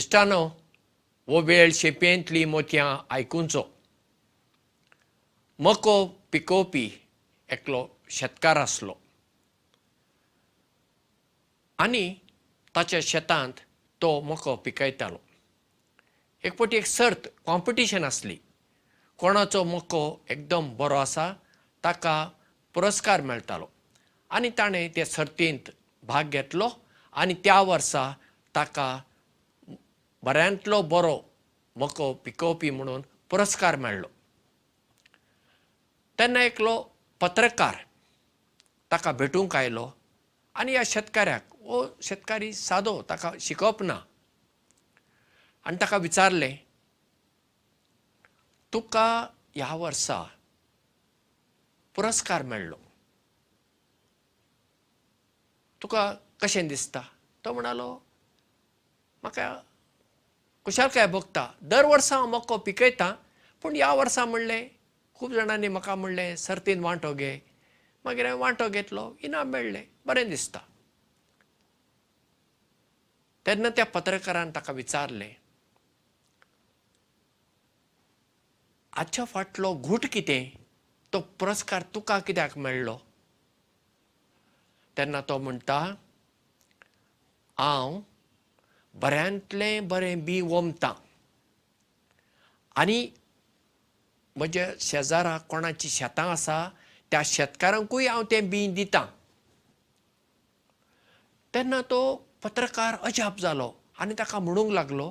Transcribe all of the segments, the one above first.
इश्टानो वो वेळ शेपयेंतली मोतयां आयकुचो. मको पिकोवपी एकलो शेतकार आसलो. आनी ताच्या शेतांत तो मको पिकयतालो. एक फावटी एक सर्त कॉम्पिटिशन आसली. कोणाचो मको एकदम बरो आसा ताका पुरस्कार मेळटालो. आनी ताणें ते सर्तींत भाग घेतलो आनी त्या वर्सा ताका बऱ्यांतलो बरो मको पिकोवपी म्हणून पुरस्कार मेळ्ळो. तेन्ना एकलो पत्रकार ताका भेटूंक आयलो आनी ह्या शेतकाऱ्याक हो शेतकारी सादो ताका शिकप ना. आनी ताका विचारलें तुका ह्या वर्सा पुरस्कार मेळ्ळो. तुका कशें दिसता? तो म्हणालो म्हाका कुशालकाय भोगता? दर वर्सा हांव मक्को पिकयतां पूण ह्या वर्सा म्हणलें खूब जाणांनी म्हाका म्हणलें सर्तीन वांटो घे. मागीर हांवें वांटो घेतलो इनाम मेळ्ळें बरें दिसता. तेन्ना त्या पत्रकारान ताका विचारलें हाच्या फाटलो घूट कितें? तो पुरस्कार तुका कित्याक मेळ्ळो? तेन्ना तो म्हणटा हांव बऱ्यांतलें बरें बी वमतां. आनी म्हज्या शेजाराक कोणाची शेतां आसा त्या शेतकारांकूय हांव तें बी दितां. तेन्ना तो पत्रकार अजाप जालो आनी ताका म्हणूंक लागलो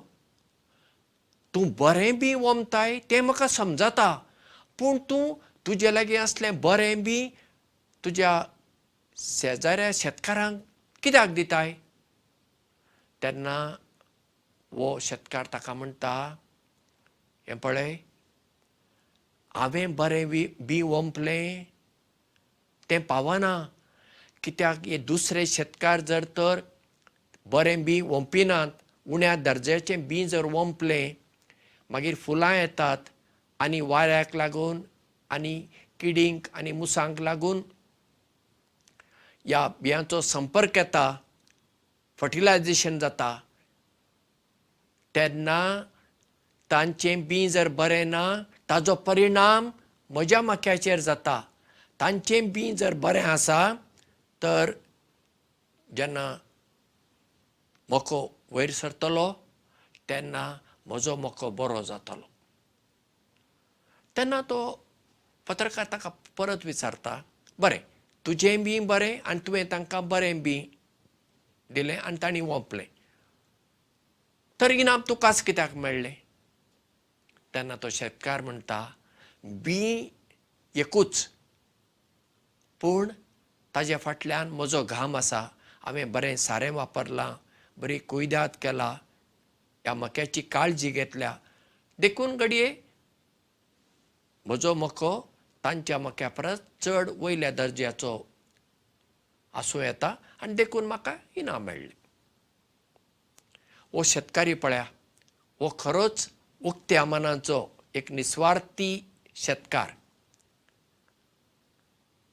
तूं बरें बी वमताय तें म्हाका समजता पूण तूं तुजे लागीं असलें बरें बी तुज्या शेजाऱ्या शेतकारांक कित्याक दिताय तेन्ना वो शेतकार ताका म्हणटा हें पळय हांवें बरें बी बी वंपलें तें पावना. कित्याक हे दुसरे शेतकार जर तर बरें बी वंपिनात उण्या दर्ज्याचें बी जर वंपलें मागीर फुलां येतात आनी वाऱ्याक लागून आनी किडींक आनी मुसांक लागून ह्या बियांचो संपर्क येता फर्टिलायजेशन जाता तेन्ना तांचें बी जर बरें ना ताजो परिणाम म्हज्या मक्याचेर जाता. तांचें बी जर बरें आसा तर जेन्ना मको वयर सरतलो तेन्ना म्हजो मको बरो जातलो. तेन्ना तो पत्रकार ताका परत विचारता बरें तुजें बी बरें आनी तुवें तांकां बरें बी दिलें आनी तांणी वंपलें. तर इनाम तुकाच कित्याक मेळ्ळें? तेन्ना तो शेतकार म्हणटा बी एकूच पूण ताजे फाटल्यान म्हजो घाम आसा हांवें बरें सारें वापरलां बरी कुयदाद केला ह्या मक्याची काळजी घेतल्या. देखून घडये म्हजो मको तांच्या मक्या परस चड वयल्या दर्ज्याचो आसूं येता आनी देखून म्हाका इनाम मेळ्ळें. हो शेतकारी पळया हो खरोच उक्त्या मनाचो एक निस्वार्थी शेतकार.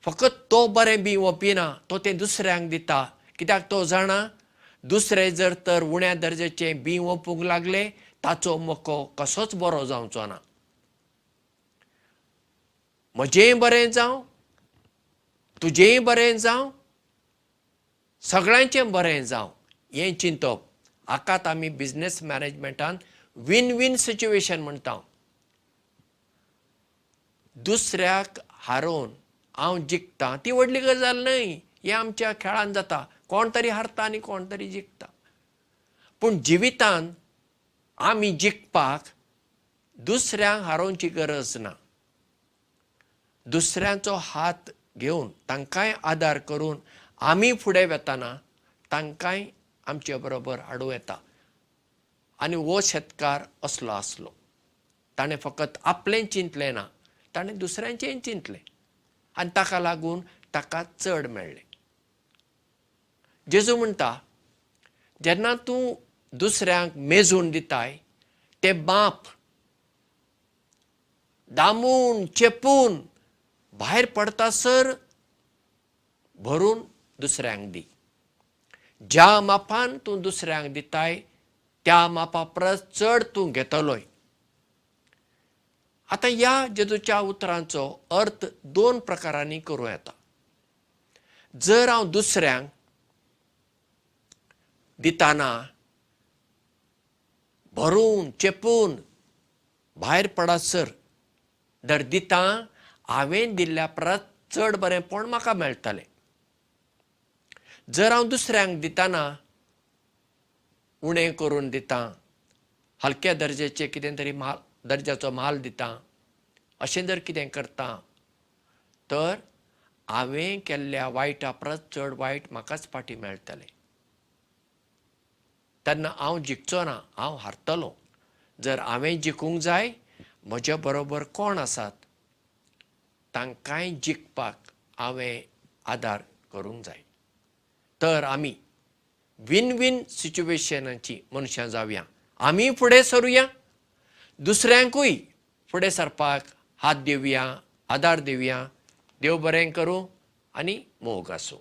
फकत तो बरें बी वपिना तो तें दुसऱ्यांक दिता. कित्याक तो जाणा दुसरे जर तर उण्या दर्जाचें बी वपूंक लागले ताचो मको कसोच बरो जावचो ना. म्हजेंय बरें जावं तुजेंय बरें जावं सगळ्यांचें बरें जावं हें चिंतप. हाकाच आमी बिजनेस मॅनेजमेंटान विन विन सिच्युएशन म्हणटा दुसऱ्याक हारोवन हांव जिखतां ती व्हडली गजाल न्हय हें आमच्या खेळान जाता. कोण तरी हारता आनी कोण तरी जिखता पूण जिवितांत आमी जिखपाक दुसऱ्यांक हारोवची गरज ना. दुसऱ्यांचो हात घेवन तांकांय आदार करून आमी फुडें वेताना तांकांय आमचे बरोबर हाडूं येता. आनी हो शेतकार असलो आसलो. ताणें फकत आपलें चिंतलें ना ताणें दुसऱ्यांचेंय चिंतलें. आनी ताका लागून ताका चड मेळ्ळें. जेजू म्हणटा जेन्ना तूं दुसऱ्यांक मेजून दिताय ते बाप दामून चेपून भायर पडटासर भरून दुसऱ्यांक दी. ज्या मापान तूं दुसऱ्यांक दिताय त्या मापा परस चड तूं घेतलोय. आतां ह्या जेजूच्या उतरांचो अर्थ दोन प्रकारांनी करूं येता. जर हांव दुसऱ्यांक दिताना भरून चेपून भायर पडासर जर दिता हांवें दिल्ल्या परस चड बरेंपण म्हाका मेळटलें जर हांव दुसऱ्यांक दिताना उणें करून दितां हलक्या दर्जाचें कितें तरी म्हाल दर्जाचो म्हाल दितां अशें जर कितें करता तर हांवें केल्ल्या वायटा परस चड वायट म्हाकाच फाटीं मेळटलें. तेन्ना हांव जिखचो ना हांव हारतलों. जर हांवें जिखूंक जाय म्हज्या बरोबर कोण आसात तांकांय जिखपाक हांवें आदार करूंक जाय तर आमी विन विन सिच्युएशनाची मनशां जावया. आमी फुडें सरुया. दुसऱ्यांकूय फुडें सरपाक हात दिवया आदार दिवया. देव बरें करूं आनी मोग आसूं